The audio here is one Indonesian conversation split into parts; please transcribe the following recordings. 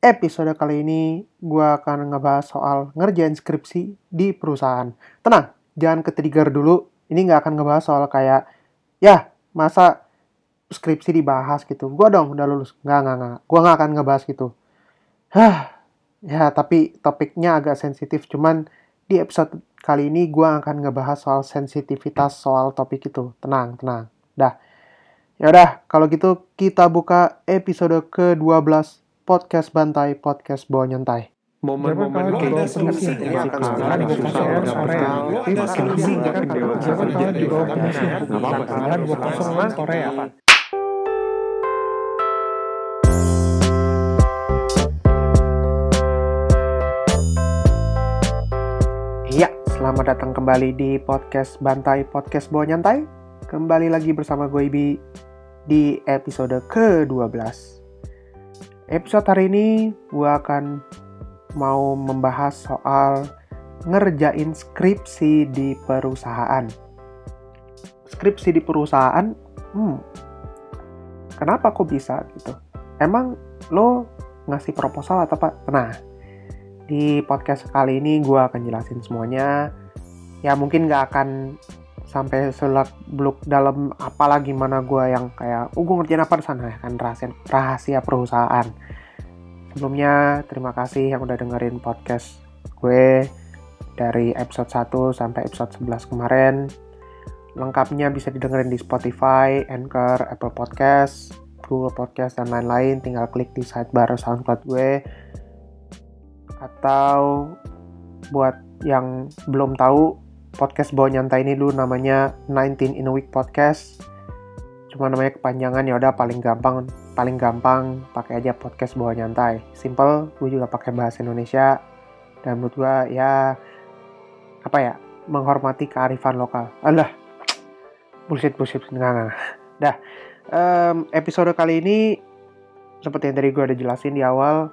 episode kali ini gue akan ngebahas soal ngerjain skripsi di perusahaan. Tenang, jangan ke-trigger dulu. Ini nggak akan ngebahas soal kayak, ya masa skripsi dibahas gitu. Gue dong udah lulus. Nggak, nggak, nggak. Gue nggak akan ngebahas gitu. Hah, ya tapi topiknya agak sensitif. Cuman di episode kali ini gue akan ngebahas soal sensitivitas soal topik itu. Tenang, tenang. Dah. Ya udah, kalau gitu kita buka episode ke-12 podcast Bantai, podcast bawa nyantai. momen-momen kayak gitu akan susah Korea. Iya, selamat datang kembali di podcast Bantai, podcast bawa nyantai. Kembali lagi bersama gue Ibi di episode ke-12. Episode hari ini gue akan mau membahas soal ngerjain skripsi di perusahaan. Skripsi di perusahaan, hmm, kenapa kok bisa gitu? Emang lo ngasih proposal atau apa? Nah, di podcast kali ini gue akan jelasin semuanya. Ya mungkin gak akan sampai selak beluk dalam apalah gimana gue yang kayak, oh gue ngerjain apa di sana ya kan rahasia, rahasia perusahaan. Sebelumnya terima kasih yang udah dengerin podcast gue dari episode 1 sampai episode 11 kemarin. Lengkapnya bisa didengerin di Spotify, Anchor, Apple Podcast, Google Podcast, dan lain-lain. Tinggal klik di sidebar SoundCloud gue. Atau buat yang belum tahu, podcast bawa nyantai ini dulu namanya 19 in a Week Podcast. Cuma namanya kepanjangan ya udah paling gampang paling gampang pakai aja podcast bawa nyantai. Simple, gue juga pakai bahasa Indonesia dan menurut gue ya apa ya menghormati kearifan lokal. Alah, bullshit bullshit enggak enggak. Dah, um, episode kali ini seperti yang tadi gue udah jelasin di awal,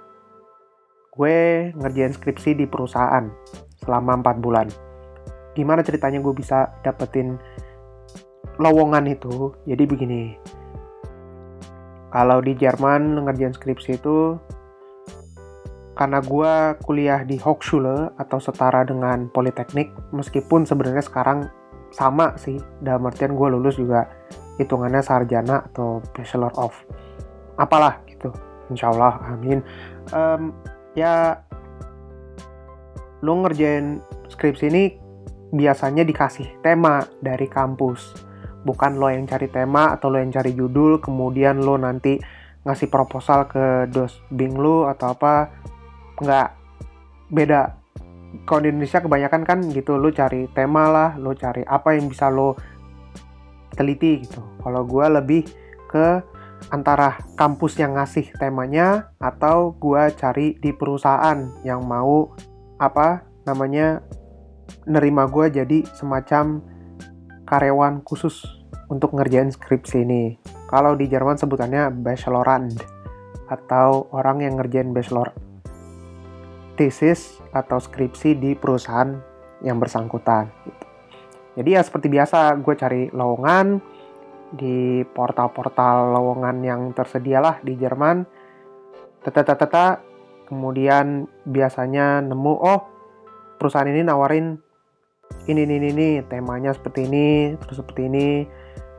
gue ngerjain skripsi di perusahaan selama 4 bulan. Gimana ceritanya gue bisa dapetin lowongan itu? Jadi begini, kalau di Jerman ngerjain skripsi itu karena gue kuliah di Hochschule atau setara dengan Politeknik, meskipun sebenarnya sekarang sama sih, dalam artian gue lulus juga hitungannya sarjana atau Bachelor of apalah gitu, insya Allah, amin. Um, ya, lo ngerjain skripsi ini biasanya dikasih tema dari kampus. Bukan lo yang cari tema atau lo yang cari judul kemudian lo nanti ngasih proposal ke dos bing lo atau apa nggak beda. Kalau di Indonesia kebanyakan kan gitu lo cari tema lah lo cari apa yang bisa lo teliti gitu. Kalau gue lebih ke antara kampus yang ngasih temanya atau gue cari di perusahaan yang mau apa namanya nerima gue jadi semacam karyawan khusus untuk ngerjain skripsi ini. Kalau di Jerman sebutannya Bachelorand atau orang yang ngerjain bachelor thesis atau skripsi di perusahaan yang bersangkutan. Gitu. Jadi ya seperti biasa gue cari lowongan di portal-portal lowongan yang tersedia lah di Jerman. Teta-teta kemudian biasanya nemu oh perusahaan ini nawarin ini ini ini temanya seperti ini terus seperti ini.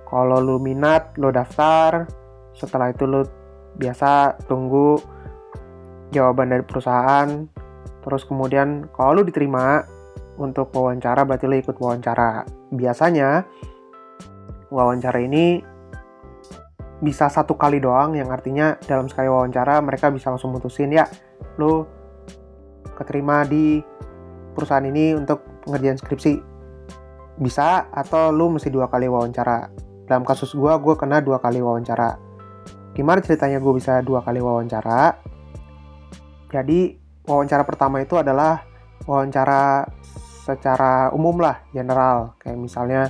Kalau lu minat lu daftar. Setelah itu lu biasa tunggu jawaban dari perusahaan. Terus kemudian kalau lu diterima untuk wawancara berarti lu ikut wawancara. Biasanya wawancara ini bisa satu kali doang yang artinya dalam sekali wawancara mereka bisa langsung mutusin ya lu keterima di perusahaan ini untuk ngerjain skripsi bisa atau lu mesti dua kali wawancara? Dalam kasus gue gue kena dua kali wawancara. Gimana ceritanya gue bisa dua kali wawancara? Jadi wawancara pertama itu adalah wawancara secara umum lah general. Kayak misalnya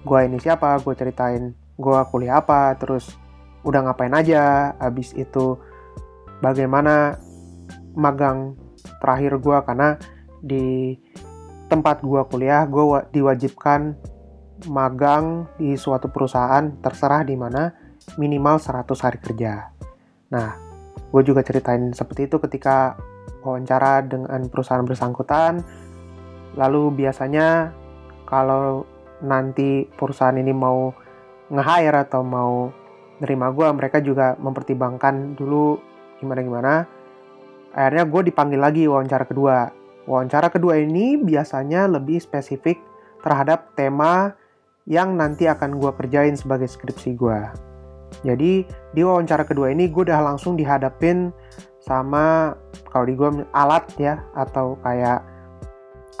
gue ini siapa gue ceritain gue kuliah apa terus udah ngapain aja habis itu bagaimana magang terakhir gue karena di tempat gue kuliah gue diwajibkan magang di suatu perusahaan terserah di mana minimal 100 hari kerja. Nah, gue juga ceritain seperti itu ketika wawancara dengan perusahaan bersangkutan. Lalu biasanya kalau nanti perusahaan ini mau nge-hire atau mau nerima gue mereka juga mempertimbangkan dulu gimana-gimana. Akhirnya gue dipanggil lagi wawancara kedua wawancara kedua ini biasanya lebih spesifik terhadap tema yang nanti akan gue kerjain sebagai skripsi gue jadi di wawancara kedua ini gue udah langsung dihadapin sama kalau di gue alat ya atau kayak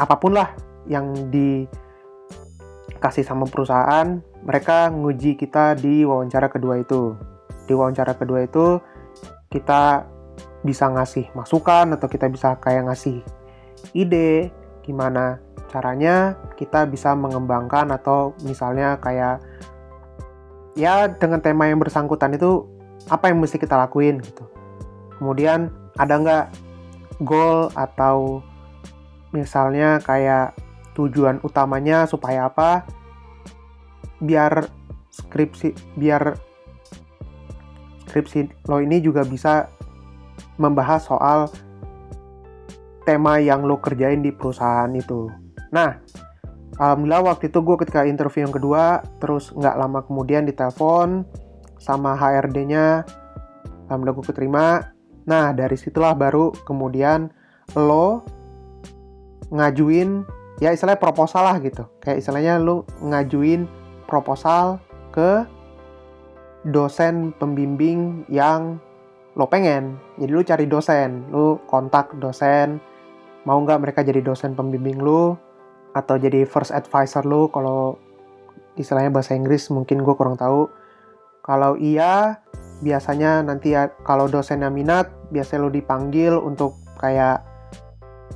apa pun lah yang dikasih sama perusahaan mereka nguji kita di wawancara kedua itu. Di wawancara kedua itu kita bisa ngasih masukan atau kita bisa kayak ngasih ide gimana caranya kita bisa mengembangkan atau misalnya kayak ya dengan tema yang bersangkutan itu apa yang mesti kita lakuin gitu. Kemudian ada nggak goal atau misalnya kayak tujuan utamanya supaya apa biar skripsi biar skripsi lo ini juga bisa membahas soal tema yang lo kerjain di perusahaan itu. Nah, alhamdulillah waktu itu gue ketika interview yang kedua, terus nggak lama kemudian ditelepon sama HRD-nya, alhamdulillah gue keterima. Nah, dari situlah baru kemudian lo ngajuin ya istilahnya proposal lah gitu. Kayak istilahnya lo ngajuin proposal ke dosen pembimbing yang lo pengen. Jadi lu cari dosen, lu kontak dosen, mau nggak mereka jadi dosen pembimbing lu, atau jadi first advisor lu? Kalau istilahnya bahasa Inggris mungkin gue kurang tahu. Kalau iya, biasanya nanti ya, kalau dosennya minat, biasanya lo dipanggil untuk kayak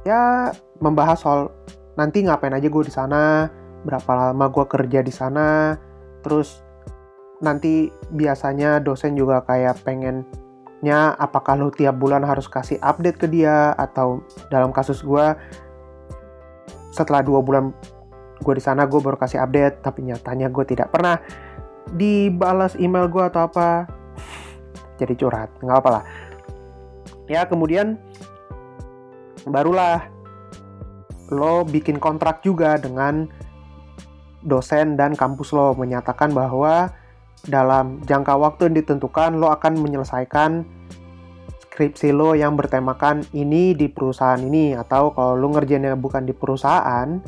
ya membahas soal nanti ngapain aja gue di sana, berapa lama gue kerja di sana. Terus nanti biasanya dosen juga kayak apakah lo tiap bulan harus kasih update ke dia? Atau dalam kasus gue setelah dua bulan gue di sana gue baru kasih update tapi nyatanya gue tidak pernah dibalas email gue atau apa. Jadi curhat nggak apa lah. Ya kemudian barulah lo bikin kontrak juga dengan dosen dan kampus lo menyatakan bahwa dalam jangka waktu yang ditentukan lo akan menyelesaikan skripsi lo yang bertemakan ini di perusahaan ini. Atau kalau lo ngerjainnya bukan di perusahaan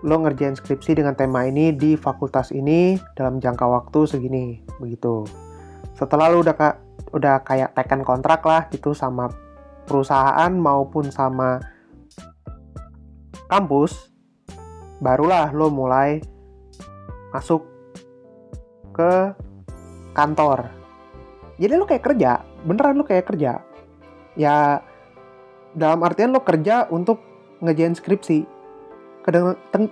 lo ngerjain skripsi dengan tema ini di fakultas ini dalam jangka waktu segini begitu. Setelah lo udah kak udah kayak teken kontrak lah gitu sama perusahaan maupun sama kampus barulah lo mulai masuk ke kantor. Jadi lo kayak kerja, beneran lo kayak kerja. Ya dalam artian lo kerja untuk ngejain skripsi.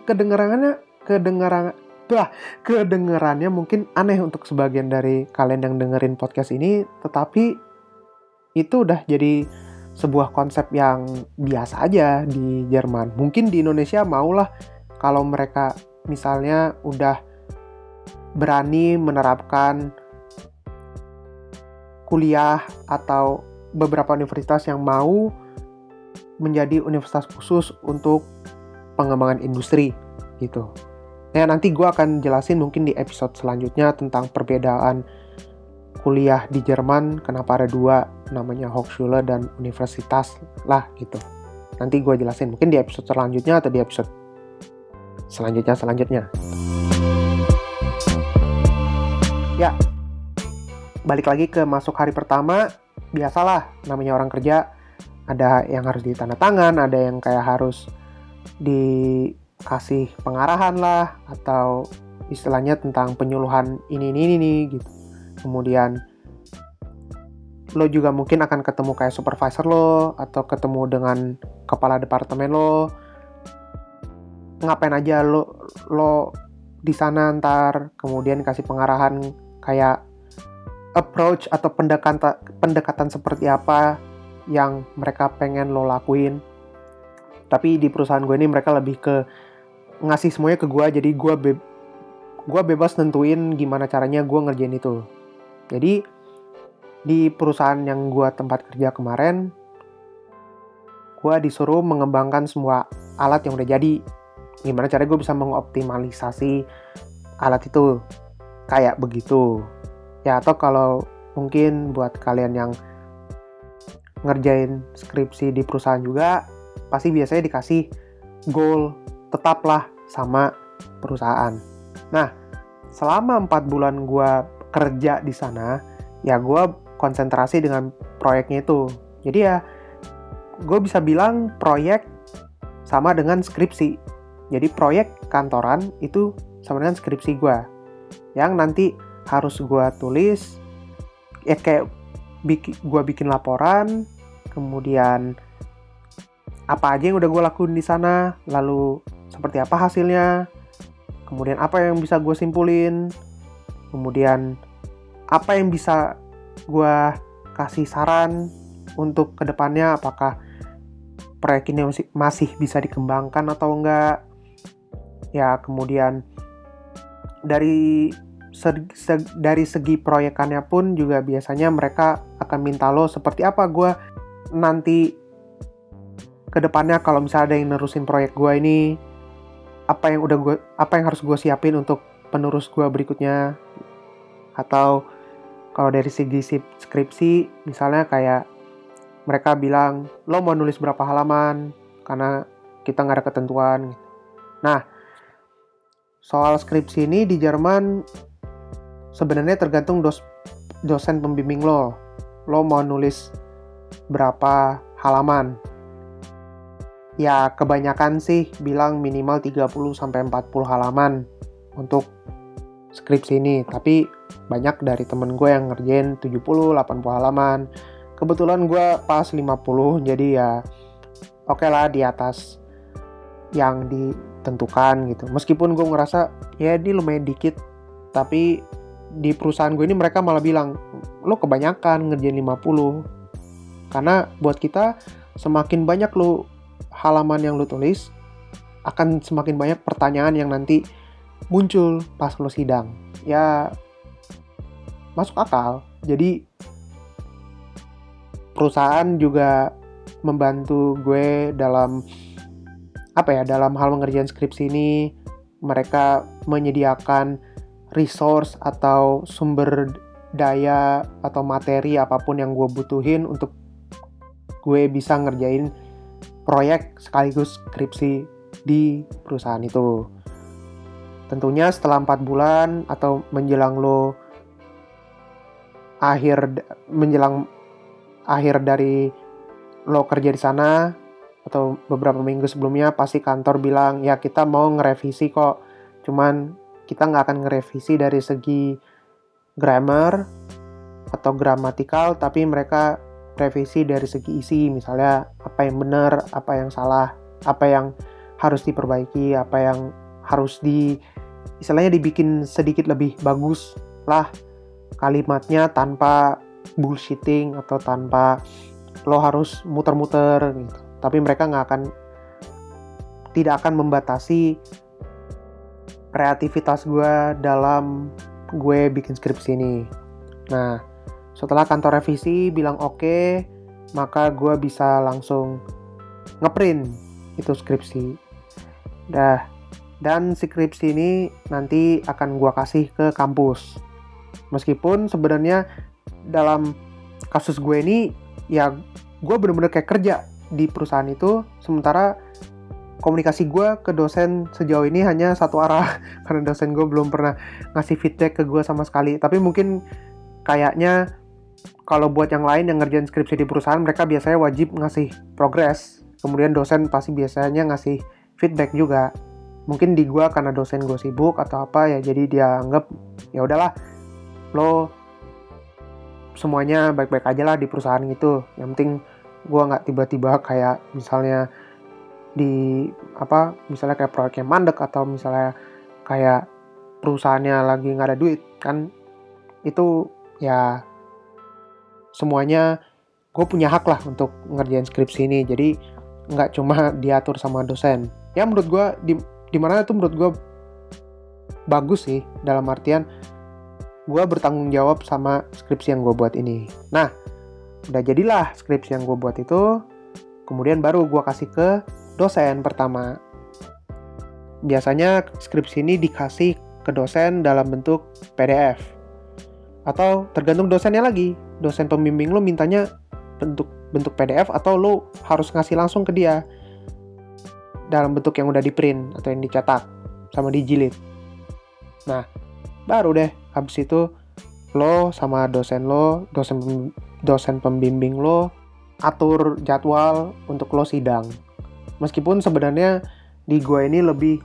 kedengarannya kedengaran bah, kedengarannya mungkin aneh untuk sebagian dari kalian yang dengerin podcast ini, tetapi itu udah jadi sebuah konsep yang biasa aja di Jerman. Mungkin di Indonesia maulah kalau mereka misalnya udah berani menerapkan kuliah atau beberapa universitas yang mau menjadi universitas khusus untuk pengembangan industri gitu. Nah nanti gue akan jelasin mungkin di episode selanjutnya tentang perbedaan kuliah di Jerman kenapa ada dua namanya Hochschule dan universitas lah gitu. Nanti gue jelasin mungkin di episode selanjutnya atau di episode selanjutnya selanjutnya. Ya, balik lagi ke masuk hari pertama, biasalah namanya orang kerja. Ada yang harus ditanda tangan, ada yang kayak harus dikasih pengarahan lah atau istilahnya tentang penyuluhan ini ini ini gitu. Kemudian lo juga mungkin akan ketemu kayak supervisor lo atau ketemu dengan kepala departemen lo. Ngapain aja lo lo di sana ntar kemudian kasih pengarahan kayak approach atau pendekatan pendekatan seperti apa yang mereka pengen lo lakuin. Tapi di perusahaan gue ini mereka lebih ke ngasih semuanya ke gue jadi gue be gue bebas nentuin gimana caranya gue ngerjain itu. Jadi di perusahaan yang gue tempat kerja kemarin gue disuruh mengembangkan semua alat yang udah jadi. Gimana cara gue bisa mengoptimalisasi alat itu kayak begitu ya atau kalau mungkin buat kalian yang ngerjain skripsi di perusahaan juga pasti biasanya dikasih goal tetaplah sama perusahaan nah selama empat bulan gue kerja di sana ya gue konsentrasi dengan proyeknya itu jadi ya gue bisa bilang proyek sama dengan skripsi. Jadi proyek kantoran itu sama dengan skripsi gue. Yang nanti harus gue tulis, ya kayak bikin, gue bikin laporan, kemudian apa aja yang udah gue lakuin di sana, lalu seperti apa hasilnya, kemudian apa yang bisa gue simpulin, kemudian apa yang bisa gue kasih saran untuk ke depannya apakah proyek ini masih, masih bisa dikembangkan atau enggak. Ya kemudian dari segi, seg, dari segi proyekannya pun juga biasanya mereka akan minta lo seperti apa gue nanti ke depannya kalau misalnya ada yang nerusin proyek gue ini? Apa yang udah gue apa yang harus gue siapin untuk penerus gue berikutnya? Atau kalau dari segi skripsi misalnya kayak mereka bilang lo mau nulis berapa halaman? Karena kita nggak ada ketentuan. Nah, soal skripsi ini di Jerman sebenarnya tergantung dos dosen pembimbing lo. Lo mau nulis berapa halaman? Ya, kebanyakan sih bilang minimal 30 sampai 40 halaman untuk skripsi ini, tapi banyak dari temen gue yang ngerjain 70 80 halaman kebetulan gue pas 50 jadi ya oke okay lah di atas yang ditentukan gitu. Meskipun gue ngerasa ya ini lumayan dikit tapi di perusahaan gue ini mereka malah bilang lo kebanyakan ngerjain 50 karena buat kita semakin banyak lo halaman yang lo tulis akan semakin banyak pertanyaan yang nanti muncul pas lo sidang. Ya masuk akal. Jadi perusahaan juga membantu gue dalam apa ya dalam hal mengerjakan skripsi ini mereka menyediakan resource atau sumber daya atau materi apa pun yang gue butuhin untuk gue bisa ngerjain proyek sekaligus skripsi di perusahaan itu. Tentunya setelah empat bulan atau menjelang lo akhir menjelang akhir dari lo kerja di sana atau beberapa minggu sebelumnya pasti kantor bilang ya kita mau ngerevisi kok cuman kita nggak akan ngerevisi dari segi grammar atau gramatikal tapi mereka revisi dari segi isi misalnya apa yang benar apa yang salah apa yang harus diperbaiki apa yang harus di istilahnya dibikin sedikit lebih bagus lah kalimatnya tanpa bullshitting atau tanpa lo harus muter-muter gitu. Tapi mereka nggak akan tidak akan membatasi kreativitas gue dalam gue bikin skripsi ini. Nah, setelah kantor revisi bilang oke, okay, maka gue bisa langsung ngeprint itu skripsi. Dah, dan skripsi ini nanti akan gue kasih ke kampus. Meskipun sebenarnya dalam kasus gue ini ya gue bener-bener kayak kerja di perusahaan itu sementara komunikasi gue ke dosen sejauh ini hanya satu arah. Karena dosen gue belum pernah ngasih feedback ke gue sama sekali. Tapi mungkin kayaknya kalau buat yang lain yang ngerjain skripsi di perusahaan mereka biasanya wajib ngasih progres. Kemudian dosen pasti biasanya ngasih feedback juga. Mungkin di gue karena dosen gue sibuk atau apa ya jadi dia anggap ya udahlah lo semuanya baik-baik aja lah di perusahaan gitu. Yang penting gue nggak tiba-tiba kayak misalnya di apa misalnya kayak proyeknya mandek atau misalnya kayak perusahaannya lagi nggak ada duit kan itu ya semuanya gue punya hak lah untuk ngerjain skripsi ini jadi nggak cuma diatur sama dosen ya menurut gue di di mana itu menurut gue bagus sih dalam artian gue bertanggung jawab sama skripsi yang gue buat ini. Nah, udah jadilah skripsi yang gue buat itu, kemudian baru gue kasih ke dosen pertama. Biasanya skripsi ini dikasih ke dosen dalam bentuk PDF. Atau tergantung dosennya lagi. Dosen pembimbing lo mintanya bentuk bentuk PDF atau lo harus ngasih langsung ke dia dalam bentuk yang udah di print atau yang dicetak sama dijilid. Nah, baru deh habis itu lo sama dosen lo, dosen dosen pembimbing lo atur jadwal untuk lo sidang. Meskipun sebenarnya di gue ini lebih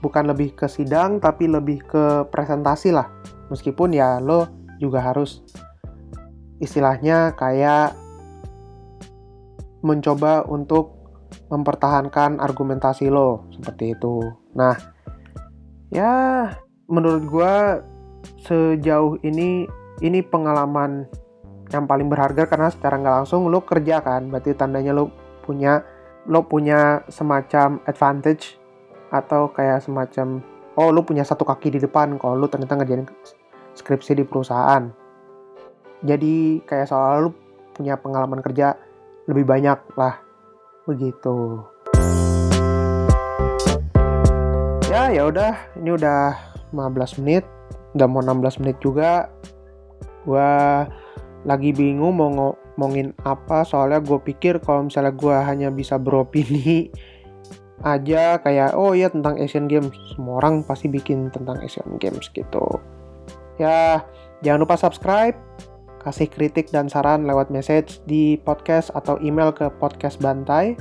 bukan lebih ke sidang tapi lebih ke presentasi lah. Meskipun ya lo juga harus istilahnya kayak mencoba untuk mempertahankan argumentasi lo seperti itu. Nah, ya menurut gue sejauh ini ini pengalaman yang paling berharga karena secara nggak langsung lo kerja kan, berarti tandanya lo punya lo punya semacam advantage atau kayak semacam oh lo punya satu kaki di depan kalau lo ternyata ngerjain skripsi di perusahaan. Jadi kayak soal lo punya pengalaman kerja lebih banyak lah begitu. Ya ya udah ini udah 15 menit udah mau 16 menit juga. Gua lagi bingung mau ngomongin apa soalnya gue pikir kalau misalnya gue hanya bisa beropini aja kayak oh iya tentang Asian Games semua orang pasti bikin tentang Asian Games gitu ya jangan lupa subscribe kasih kritik dan saran lewat message di podcast atau email ke podcast bantai.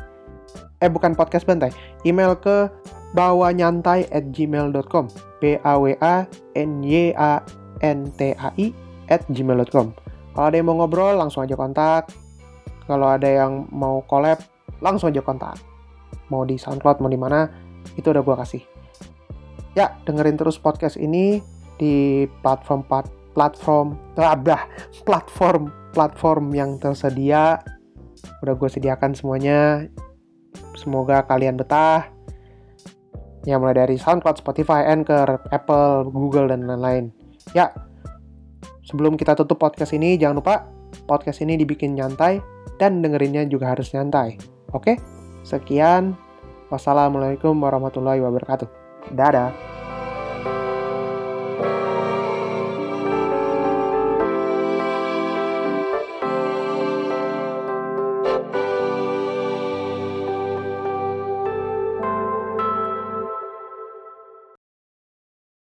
Eh bukan podcast bantai, email ke bawanyantai at gmail.com b a w a n y a n t a i at gmail.com kalau ada yang mau ngobrol langsung aja kontak. Kalau ada yang mau collab langsung aja kontak. Mau di SoundCloud mau di mana itu udah gue kasih. Ya dengerin terus podcast ini di platform platform abah platform platform yang tersedia. Udah gue sediakan semuanya. Semoga kalian betah. Ya mulai dari SoundCloud, Spotify, Anchor, Apple, Google dan lain-lain. Ya sebelum kita tutup podcast ini jangan lupa podcast ini dibikin nyantai dan dengerinnya juga harus nyantai. Oke? Sekian. Wassalamualaikum warahmatullahi wabarakatuh. Dadah